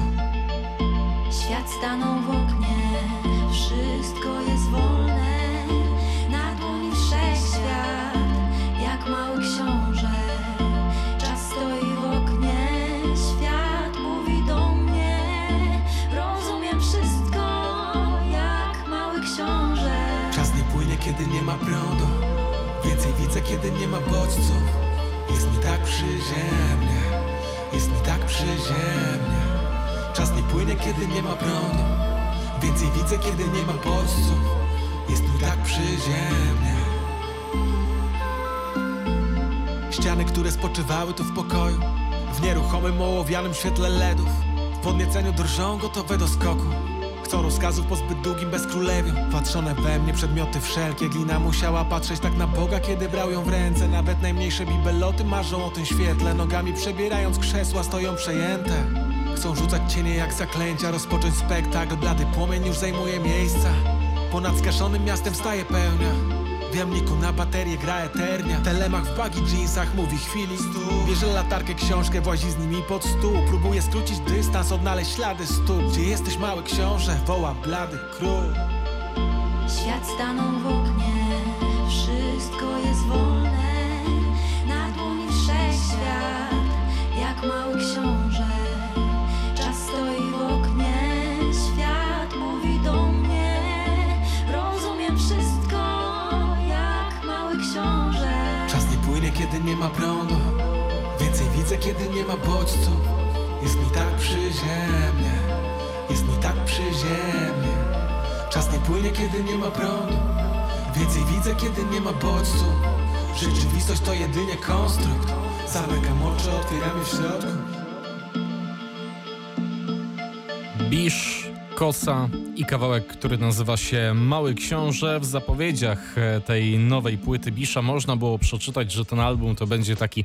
Świat stanął w oknie, wszystko jest Nie ma bodźców Jest mi tak przyziemnie. Ściany, które spoczywały tu w pokoju W nieruchomym, ołowianym świetle LEDów W podnieceniu drżą gotowe do skoku. Chcą rozkazów po zbyt długim bezkrólewiu Patrzone we mnie przedmioty wszelkie Glina musiała patrzeć tak na Boga, kiedy brał ją w ręce. Nawet najmniejsze bibeloty marzą o tym świetle Nogami przebierając krzesła stoją przejęte Chcą rzucać cienie jak zaklęcia Rozpocząć spektakl, blady płomień już zajmuje miejsca. Ponad zgaszonym miastem staje pełnia. W jamniku na baterię gra eternia. Telemach w bagi jeansach mówi chwili Bierze latarkę, książkę, włazi z nimi pod stół. Próbuje skrócić dystans, odnaleźć ślady stóp. Gdzie jesteś mały książę? Woła blady król. Świat stanął w oknie, wszystko prądu. Więcej widzę, kiedy nie ma bodźców. Jest mi tak przyziemnie Jest mi tak przyziemnie. Czas nie płynie, kiedy nie ma prądu. Więcej widzę, kiedy nie ma bodźców. Rzeczywistość to jedynie konstrukt. Zamykam oczy, otwieram je w środku. Bisz, Kosa i kawałek, który nazywa się Mały Książę. W zapowiedziach e, tej nowej płyty Bisza można było przeczytać, że ten album to będzie taki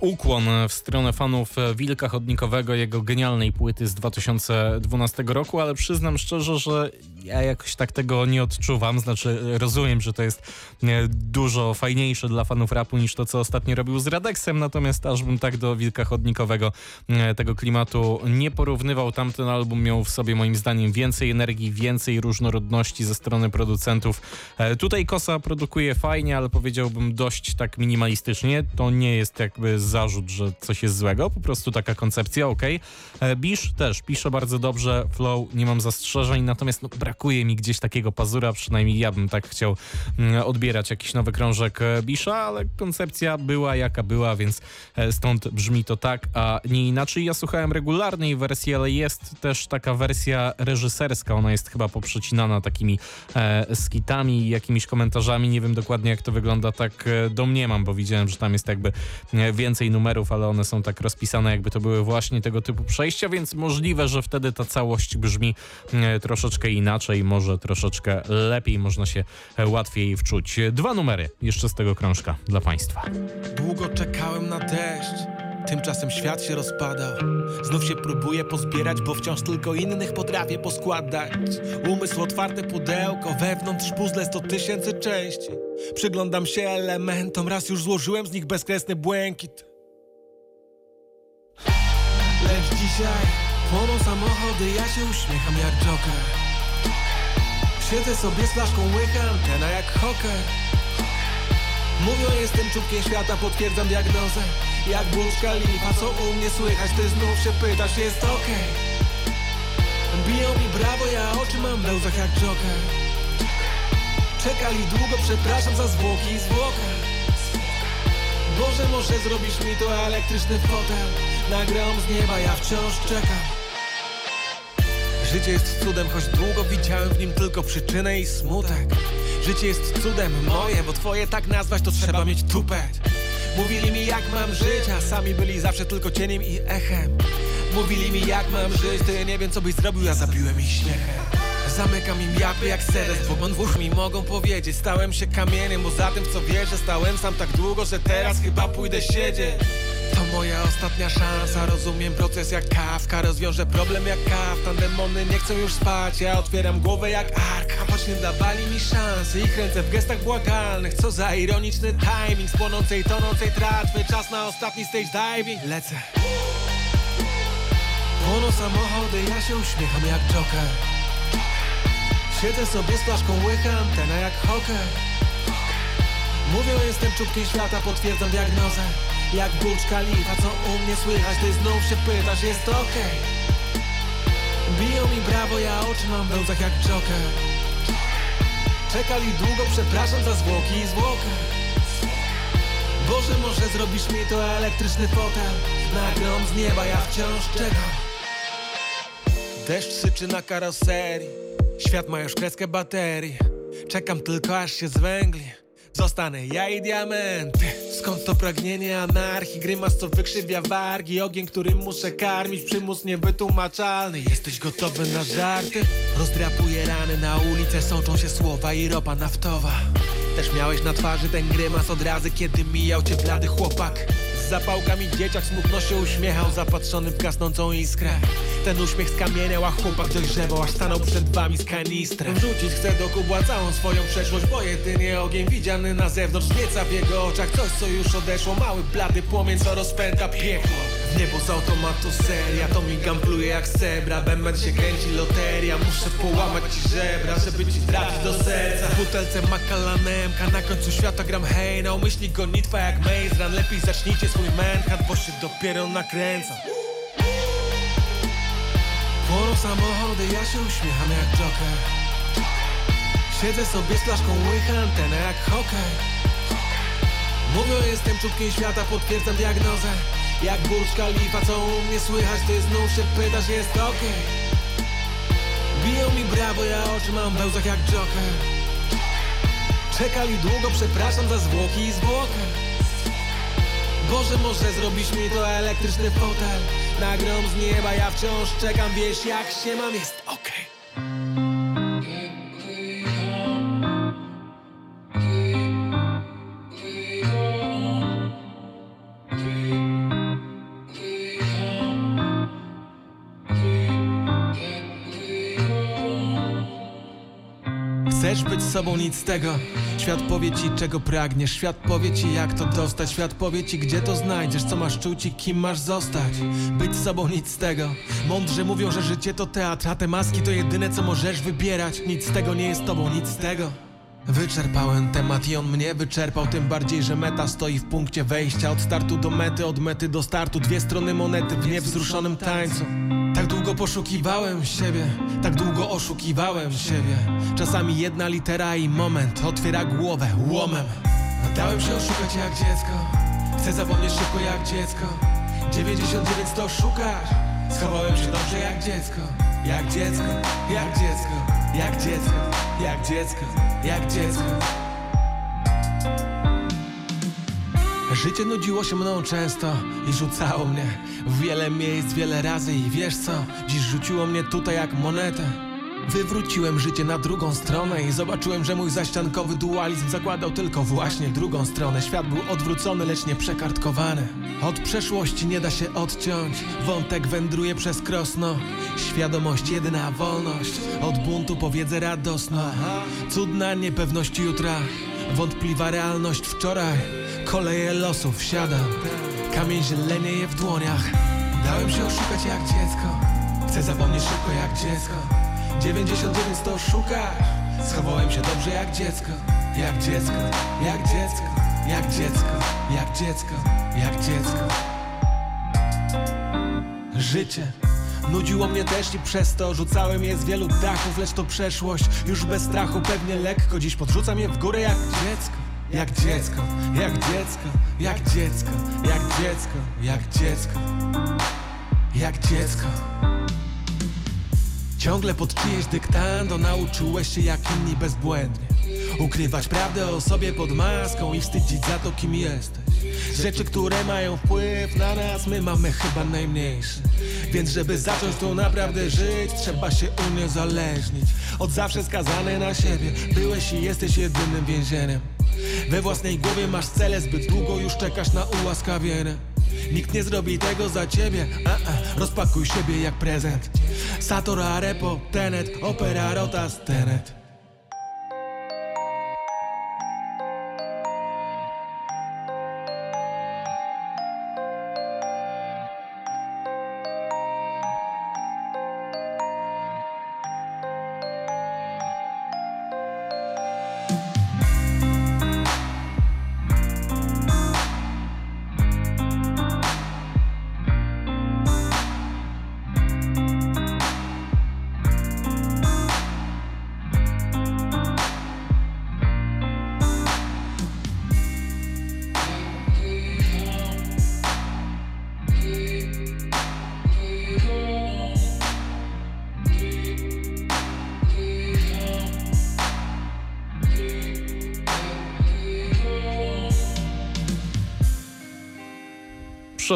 ukłon w stronę fanów Wilka Chodnikowego, jego genialnej płyty z 2012 roku, ale przyznam szczerze, że ja jakoś tak tego nie odczuwam. Znaczy, rozumiem, że to jest e, dużo fajniejsze dla fanów rapu niż to, co ostatnio robił z Radeksem, natomiast aż bym tak do Wilka Chodnikowego e, tego klimatu nie porównywał. Tamten album miał w sobie moim zdaniem więcej energii, więcej różnorodności ze strony producentów. E, tutaj Kosa produkuje fajnie, ale powiedziałbym dość tak minimalistycznie. To nie jest jakby zarzut, że coś jest złego, po prostu taka koncepcja, ok. Bisz też pisze bardzo dobrze, flow, nie mam zastrzeżeń, natomiast no, brakuje mi gdzieś takiego pazura, przynajmniej ja bym tak chciał mm, odbierać jakiś nowy krążek e, Bisza, ale koncepcja była jaka była, więc e, stąd brzmi to tak, a nie inaczej. Ja słuchałem regularnej wersji, ale jest też taka wersja reżyserska, ona jest chyba poprzecinana takimi e, skitami i jakimiś komentarzami, nie wiem dokładnie jak to wygląda, tak e, domniemam, bo widziałem, że tam jest jakby e, więcej numerów, ale one są tak rozpisane, jakby to były właśnie tego typu przejścia, więc możliwe, że wtedy ta całość brzmi e, troszeczkę inaczej, może troszeczkę lepiej, można się łatwiej wczuć. Dwa numery jeszcze z tego krążka dla Państwa. Długo czekałem na deszcz. Tymczasem świat się rozpadał. Znów się próbuję pozbierać, bo wciąż tylko innych potrafię poskładać. Umysł otwarte pudełko, wewnątrz puzzle sto tysięcy części. Przyglądam się elementom, raz już złożyłem z nich bezkresny błękit. Lecz dzisiaj płoną samochody, ja się uśmiecham jak Joker. Siedzę sobie z flaszką, łycham, antena jak hoker. Mówią, jestem czubkiem świata, potwierdzam diagnozę. Jak Burj Khalifa, co u mnie słychać? Ty znów się pytasz, jest okej. Biją mi brawo, ja oczy mam w łzach jak Joker. Czekali długo, przepraszam za zwłoki i zwłokę. Boże, może zrobisz mi to elektryczny fotel. Nagram z nieba, ja wciąż czekam Życie jest cudem, choć długo widziałem w nim tylko przyczynę i smutek. Życie jest cudem moje, bo twoje tak nazwać to trzeba mieć tupet Mówili mi jak mam żyć, a sami byli zawsze tylko cieniem i echem. Mówili mi jak mam żyć, to ja nie wiem co byś zrobił, ja zabiłem ich śmiechem Zamykam im japy jak sedes, bo włóż mi mogą powiedzieć. Stałem się kamieniem, bo za tym co wierzę Stałem sam tak długo, że teraz chyba pójdę siedzieć. To moja ostatnia szansa, rozumiem proces jak kawka. Rozwiążę problem jak kaftan, demony nie chcą już spać. Ja otwieram głowę jak arka, choć nie dawali mi szansy. Ich ręce w gestach błagalnych, co za ironiczny timing. Z płonącej, tonącej tratwy, czas na ostatni stage diving. Lecę. Płoną samochody, ja się uśmiecham jak Joker Siedzę sobie z flaszką, łycham, tena jak hoker. Mówią, jestem czubkiem świata, potwierdzam diagnozę. Jak Burcz Khalifa, co u mnie słychać? Ty znów się pytasz, jest okej. Okay. Biją mi brawo, ja oczy mam w jak Joker. Czekali długo, przepraszam za zwłoki i zwłokę. Boże, może zrobisz mi to elektryczny fotel? Na grom z nieba, ja wciąż czekam. Deszcz syczy na karoserii Świat ma już kreskę baterii. Czekam tylko aż się zwęgli. Zostanę ja i diamenty. Skąd to pragnienie anarchii? Grymas co wykrzywia wargi. Ogień, którym muszę karmić. Przymus niewytłumaczalny. Jesteś gotowy na żarty? Rozdrapuję rany na ulicę. Sączą się słowa i ropa naftowa. Też miałeś na twarzy ten grymas od razy Kiedy mijał cię blady chłopak z zapałkami dzieciak smutno się uśmiechał Zapatrzony w gasnącą iskrę. Ten uśmiech skamieniał, a chłopak dojrzewał Aż stanął przed wami z kanistrem. Wrzucić chcę do kubła całą swoją przeszłość Bo jedynie ogień widziany na zewnątrz Wieca w jego oczach. Coś co już odeszło Mały blady płomień co rozpędza piekło niebo z automatu seria. To mi gampluje jak sebra Bęben się kręci loteria. Muszę połamać ci żebra Żeby ci trafić do serca. W butelce makalanemka. Na końcu świata gram hej Na umyśli gonitwa jak Maze Run. Lepiej zacznijcie swój manhunt Bo się dopiero nakręcam Płoną samochody Ja się uśmiecham jak Joker. Siedzę sobie z flaszką łycha antenę jak hokej Mówią jestem czubkiem świata Potwierdzam diagnozę jak Burcz Khalifa, co u mnie słychać, ty znów się pytasz, jest okay. Biją mi brawo, ja oczy mam w łzach jak Joker. Czekali długo, przepraszam za zwłoki i zwłokę. Boże, może zrobisz mi to elektryczny fotel. Na grom z nieba, ja wciąż czekam, wiesz jak się mam, jest sobą, nic z tego. Świat powie ci, czego pragniesz. Świat powie ci, jak to dostać. Świat powie ci, gdzie to znajdziesz Co masz czuć i kim masz zostać. Być sobą, nic z tego. Mądrze mówią, że życie to teatr A te maski to jedyne, co możesz wybierać. Nic z tego nie jest tobą, nic z tego. Wyczerpałem temat i on mnie wyczerpał Tym bardziej, że meta stoi w punkcie wejścia. Od startu do mety, od mety do startu. Dwie strony monety w niewzruszonym tańcu Tak długo poszukiwałem siebie Tak długo oszukiwałem siebie. Czasami jedna litera i moment Otwiera głowę łomem. Dałem się oszukać jak dziecko Chcę zapomnieć szybko jak dziecko. 99 to szukasz Schowałem się dobrze jak dziecko. Jak dziecko, jak dziecko Jak dziecko, jak dziecko, jak dziecko Życie nudziło się mną często i rzucało mnie w wiele miejsc, wiele razy i wiesz co? Dziś rzuciło mnie tutaj jak monetę Wywróciłem życie na drugą stronę i zobaczyłem, że mój zaściankowy dualizm zakładał tylko właśnie drugą stronę. Świat był odwrócony, lecz nie przekartkowany. Od przeszłości nie da się odciąć, wątek wędruje przez krosno. Świadomość jedyna wolność, od buntu powiedzę radosno. Cudna niepewność jutra, wątpliwa realność wczoraj. Koleje losów wsiadam, kamień zielenieje w dłoniach. Dałem się oszukać jak dziecko, chcę zapomnieć szybko jak dziecko. 99 to szukasz Schowałem się dobrze jak dziecko. Jak dziecko, jak dziecko. Jak dziecko, jak dziecko. Jak dziecko. Życie Nudziło mnie też i przez to rzucałem je z wielu dachów Lecz to przeszłość, już bez strachu pewnie lekko. Dziś podrzucam je w górę jak dziecko Jak dziecko, jak dziecko, jak dziecko Jak dziecko, jak dziecko Jak dziecko. Ciągle pod czyjeś dyktando nauczyłeś się jak inni bezbłędnie. Ukrywać prawdę o sobie pod maską i wstydzić za to kim jesteś Rzeczy, które mają wpływ na nas, my mamy chyba najmniejszy Więc żeby zacząć tu naprawdę żyć, trzeba się uniezależnić Od zawsze skazany na siebie, byłeś i jesteś jedynym więzieniem. We własnej głowie masz cele, zbyt długo już czekasz na ułaskawienie. Nikt nie zrobi tego za ciebie, a, a, rozpakuj siebie jak prezent. Sator, Arepo, Tenet, Opera, Rotas, Tenet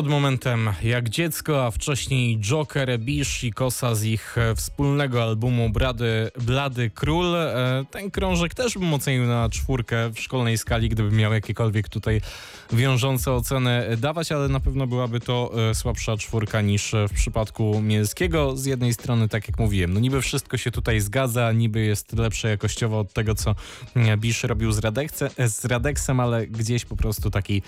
Przed momentem jak dziecko, a wcześniej Joker, Bish i Kosa z ich e, wspólnego albumu Brady, Blady Król. E, ten krążek też bym ocenił na czwórkę w szkolnej skali, gdybym miał jakiekolwiek tutaj wiążące oceny dawać, ale na pewno byłaby to e, słabsza czwórka niż w przypadku Mielskiego. Z jednej strony, tak jak mówiłem, no niby wszystko się tutaj zgadza, niby jest lepsze jakościowo od tego, co Bisz robił z, Radekce, z Radeksem, ale gdzieś po prostu takiej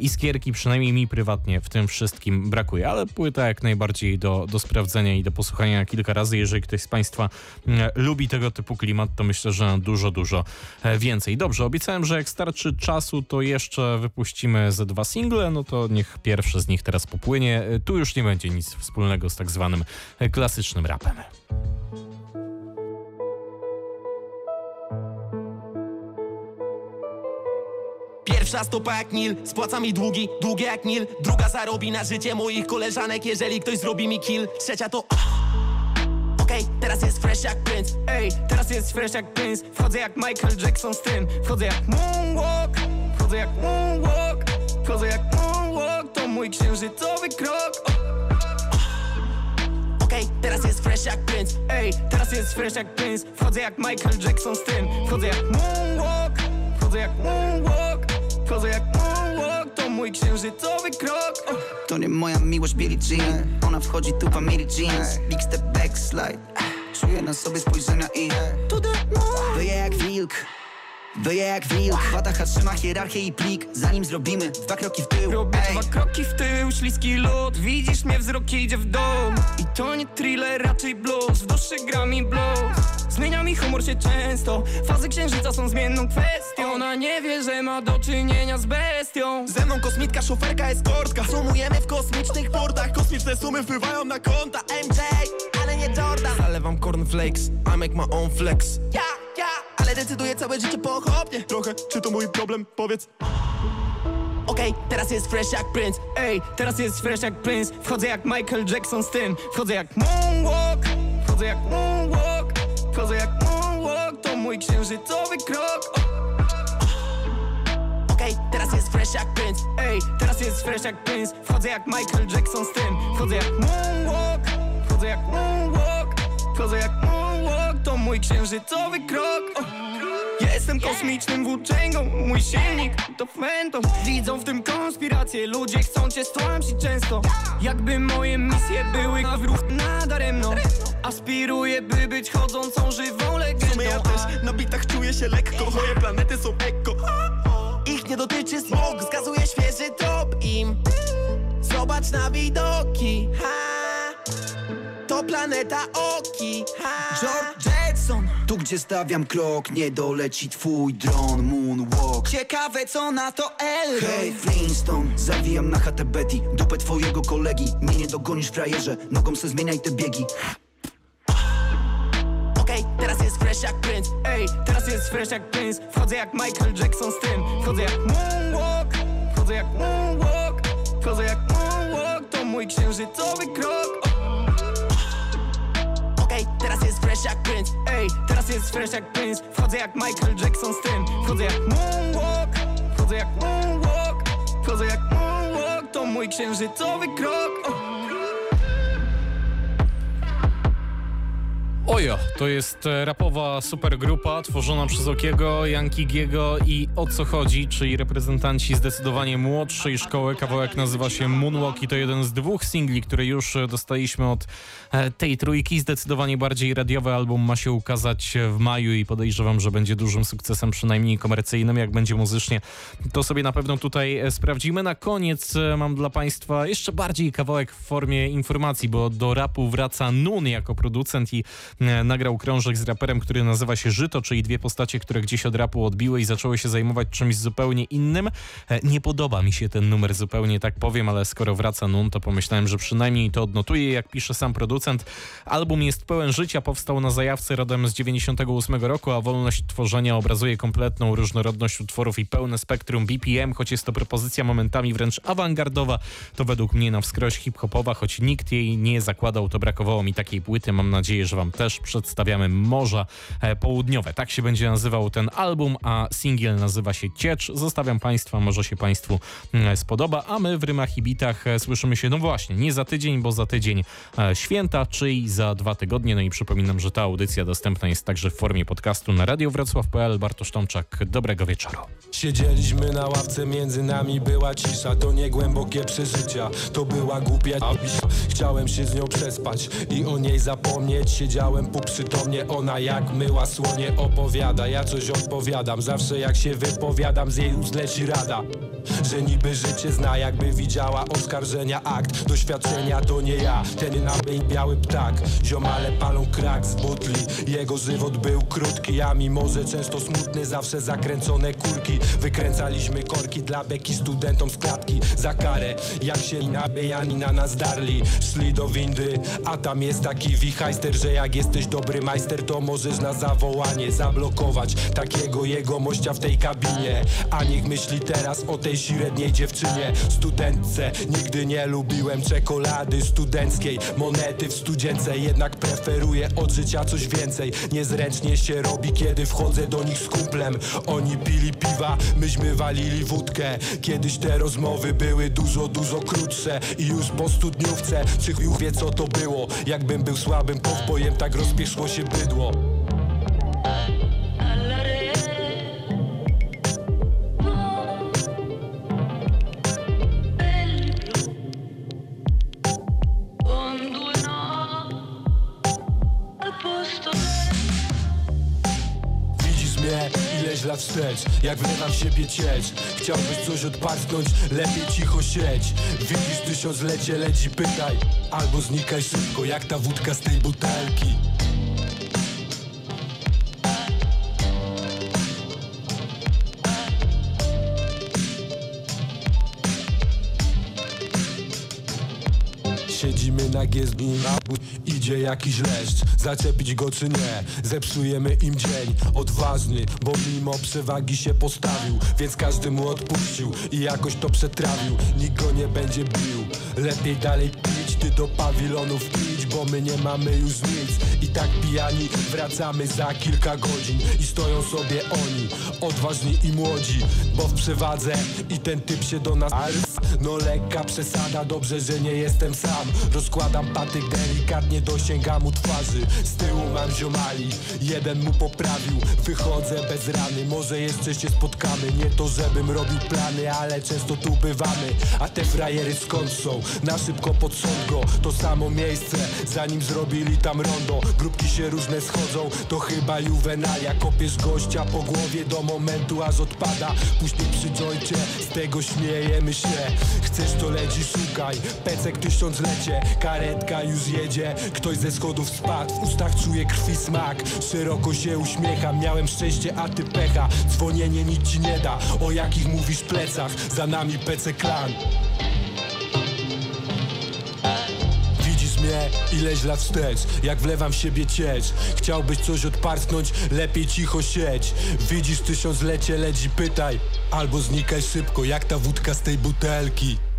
iskierki, przynajmniej mi prywatnie w tym wszystkim brakuje, ale płyta jak najbardziej do, do sprawdzenia i do posłuchania kilka razy. Jeżeli ktoś z Państwa mm, lubi tego typu klimat, to myślę, że dużo, dużo e, więcej. Dobrze, obiecałem, że jak starczy czasu, to jeszcze wypuścimy ze dwa single, no to niech pierwszy z nich teraz popłynie. E, tu już nie będzie nic wspólnego z tak zwanym e, klasycznym rapem. Pierwsza stopa jak Nil, spłaca mi długi, długie jak Nil. Druga zarobi na życie moich koleżanek, jeżeli ktoś zrobi mi kill. Trzecia to... Okej, okay, teraz jest fresh jak Prince. Ej, teraz jest fresh jak Prince. Wchodzę jak Michael Jackson z tym. Wchodzę jak Moonwalk Wchodzę jak Moonwalk Wchodzę jak Moonwalk. To mój księżycowy krok. Okej, okay, teraz jest fresh jak Prince. Ej, teraz jest fresh jak Prince. Wchodzę jak Michael Jackson z tym. Wchodzę jak Moonwalk Wchodzę jak Moonwalk Wchodzę jak moonwalk, to mój księżycowy krok. To nie moja miłość Billie Jean Ona wchodzi tu w Amiri Jeans. Big step backslide. Czuję na sobie spojrzenia i To the moon. Wyje jak wilk Wyje jak wilk Chwata trzyma hierarchię i plik. Zanim zrobimy dwa kroki w tył Robię Ej. dwa kroki w tył, śliski lód. Widzisz mnie, wzrok idzie w dół. I to nie thriller, raczej blues. W duszy gra mi blues. Zmienia mi humor się często. Fazy księżyca są zmienną kwestią. Ona nie wie, że ma do czynienia z bestią. Ze mną kosmitka, szoferka, eskortka. Sumujemy w kosmicznych portach. Kosmiczne sumy wpływają na konta. MJ, ale nie Jordan. Zalewam cornflakes, I make my own flex. Ja, ja, ale decyduję całe życie pochopnie. Trochę, czy to mój problem? Powiedz. Okej, teraz jest fresh jak Prince. Ej, teraz jest fresh jak Prince. Wchodzę jak Michael Jackson z tym. Wchodzę jak Moonwalk. Wchodzę jak Moonwalk. Wchodzę jak Moonwalk. To mój księżycowy krok. Okej, teraz jest fresh jak Prince. Ej, teraz jest fresh jak Prince. Wchodzę jak Michael Jackson z tym. Wchodzę jak Moonwalk. Wchodzę jak Moonwalk. Wchodzę jak Moonwalk mój księżycowy krok. O. Jestem kosmicznym włóczęgą Mój silnik to Phantom Widzą w tym konspirację Ludzie chcą cię stłamsić często. Jakby moje misje były na wróg nadaremno. Aspiruję by być chodzącą żywą legendą. Ja też na bitach czuję się lekko. Moje planety są eko. Ich nie dotyczy smog Zgazuje świeży trop im. Zobacz na widoki. Ha. To planeta Oki. Ha. George Tu gdzie stawiam krok Nie doleci twój dron Moonwalk. Ciekawe co na to L Hej Flintstone Zawijam na chatę Betty. Dupę twojego kolegi Mnie nie dogonisz frajerze. Nogą se zmieniaj te biegi. Okej, teraz jest fresh jak Prince Ej, teraz jest fresh jak Prince Wchodzę jak Michael Jackson z tym. Wchodzę jak Moonwalk Wchodzę jak Moonwalk Wchodzę jak Moonwalk. To mój księżycowy krok. Okej, teraz jest fresh jak Prince Ej, teraz jest fresh jak Prince Wchodzę jak Michael Jackson z tym. Wchodzę jak Moonwalk Wchodzę jak Moonwalk Wchodzę jak Moonwalk. To mój księżycowy krok. O. Ojo, to jest e, rapowa supergrupa tworzona przez Okiego, Yankigiego i O Co Chodzi, czyli reprezentanci zdecydowanie młodszej szkoły. Kawałek nazywa się Moonwalk i to jeden z dwóch singli, które już e, dostaliśmy od e, tej trójki. Zdecydowanie bardziej radiowy album ma się ukazać w maju i podejrzewam, że będzie dużym sukcesem, przynajmniej komercyjnym. Jak będzie muzycznie, to sobie na pewno tutaj sprawdzimy. Na koniec mam dla Państwa jeszcze bardziej kawałek w formie informacji, bo do rapu wraca Nun jako producent i nagrał krążek z raperem, który nazywa się Żyto, czyli dwie postacie, które gdzieś od rapu odbiły i zaczęły się zajmować czymś zupełnie innym. E, Nie podoba mi się ten numer zupełnie, tak powiem, ale skoro wraca Nun, to pomyślałem, że przynajmniej to odnotuję, jak pisze sam producent. Album jest pełen życia, powstał na zajawce rodem z 98 roku, a wolność tworzenia obrazuje kompletną różnorodność utworów i pełne spektrum BPM, choć jest to propozycja momentami wręcz awangardowa, to według mnie na wskroś hip-hopowa, choć nikt jej nie zakładał, to brakowało mi takiej płyty. Mam nadzieję, że wam też przedstawiamy Morza e, Południowe. Tak się będzie nazywał ten album, a singiel nazywa się Ciecz. Zostawiam Państwa, może się Państwu mm, spodoba, a my w Rymach i Bitach e, słyszymy się, no właśnie, nie za tydzień, bo za tydzień e, święta, czyli za dwa tygodnie. No i przypominam, że ta audycja dostępna jest także w formie podcastu na radiowrocław.pl. Bartosz Tomczak, dobrego wieczoru. Siedzieliśmy na ławce, między nami była cisza To nie głębokie przeżycia, to była głupia Chciałem się z nią przespać i o niej zapomnieć Siedziałem półprzytomnie, ona jak myła słonie opowiada. Ja coś odpowiadam, zawsze jak się wypowiadam z jej ust leci rada. Że niby życie zna, jakby widziała oskarżenia. Akt Doświadczenia to nie ja, ten nabyj biały ptak. Ziomale palą krak z butli Jego żywot był krótki, a mimo że często smutny Zawsze zakręcone kurki Wykręcaliśmy korki dla beki studentom z klatki. Za karę, jak się nabejani na nas darli. Szli do windy, a tam jest taki wichajster Że jak jesteś dobry majster, to możesz na zawołanie Zablokować takiego jegomościa w tej kabinie. A niech myśli teraz o tej średniej dziewczynie. Studentce, nigdy nie lubiłem czekolady studenckiej. Monety w studzience, jednak preferuję od życia coś więcej. Niezręcznie się robi, kiedy wchodzę do nich z kumplem. Oni pili piwa, myśmy walili wódkę. Kiedyś te rozmowy były dużo, dużo krótsze. I już po studniówce, czy chuj wie co to było. Jakbym był słabym powbojem, tak rozpieszło się bydło. Ileś lat wstecz Jak wlewam siebie ciecz Chciałbyś coś odparznąć, lepiej cicho siedź Widzisz tysiąclecie, leci pytaj Albo znikaj szybko, jak ta wódka z tej butelki Siedzimy na giezdni, idzie jakiś leszcz. Zaczepić go czy nie, zepsujemy im dzień. Odważny, bo mimo przewagi się postawił. Więc każdy mu odpuścił i jakoś to przetrawił. Nikt go nie będzie bił, lepiej dalej pić Ty do pawilonów idź, bo my nie mamy już nic. I tak pijani wracamy za kilka godzin. I stoją sobie oni, odważni i młodzi Bo w przewadze i ten typ się do nas No lekka przesada, dobrze, że nie jestem sam. Rozkładam patyk delikatnie, dosięgam u twarzy. Z tyłu mam ziomali, jeden mu poprawił. Wychodzę bez rany, może jeszcze się spotkamy. Nie to żebym robił plany, ale często tu bywamy. A te frajery skąd są? Na szybko pod To samo miejsce, zanim zrobili tam rondo. Grupki się różne schodzą, to chyba juwenalia. Kopiesz gościa po głowie do momentu aż odpada. Później przy joincie, z tego śmiejemy się Chcesz to leci, szukaj, pecek tysiąclecie Karetka już jedzie, ktoś ze schodów spadł. W ustach czuję krwi smak, szeroko się uśmiecham. Miałem szczęście, a ty pecha. Dzwonienie nic ci nie da, o jakich mówisz plecach? Za nami pece klan mnie ileś lat wstecz Jak wlewam w siebie ciecz. Chciałbyś coś odparsknąć, lepiej cicho siedź. Widzisz tysiąclecie, leci pytaj Albo znikaj szybko, jak ta wódka z tej butelki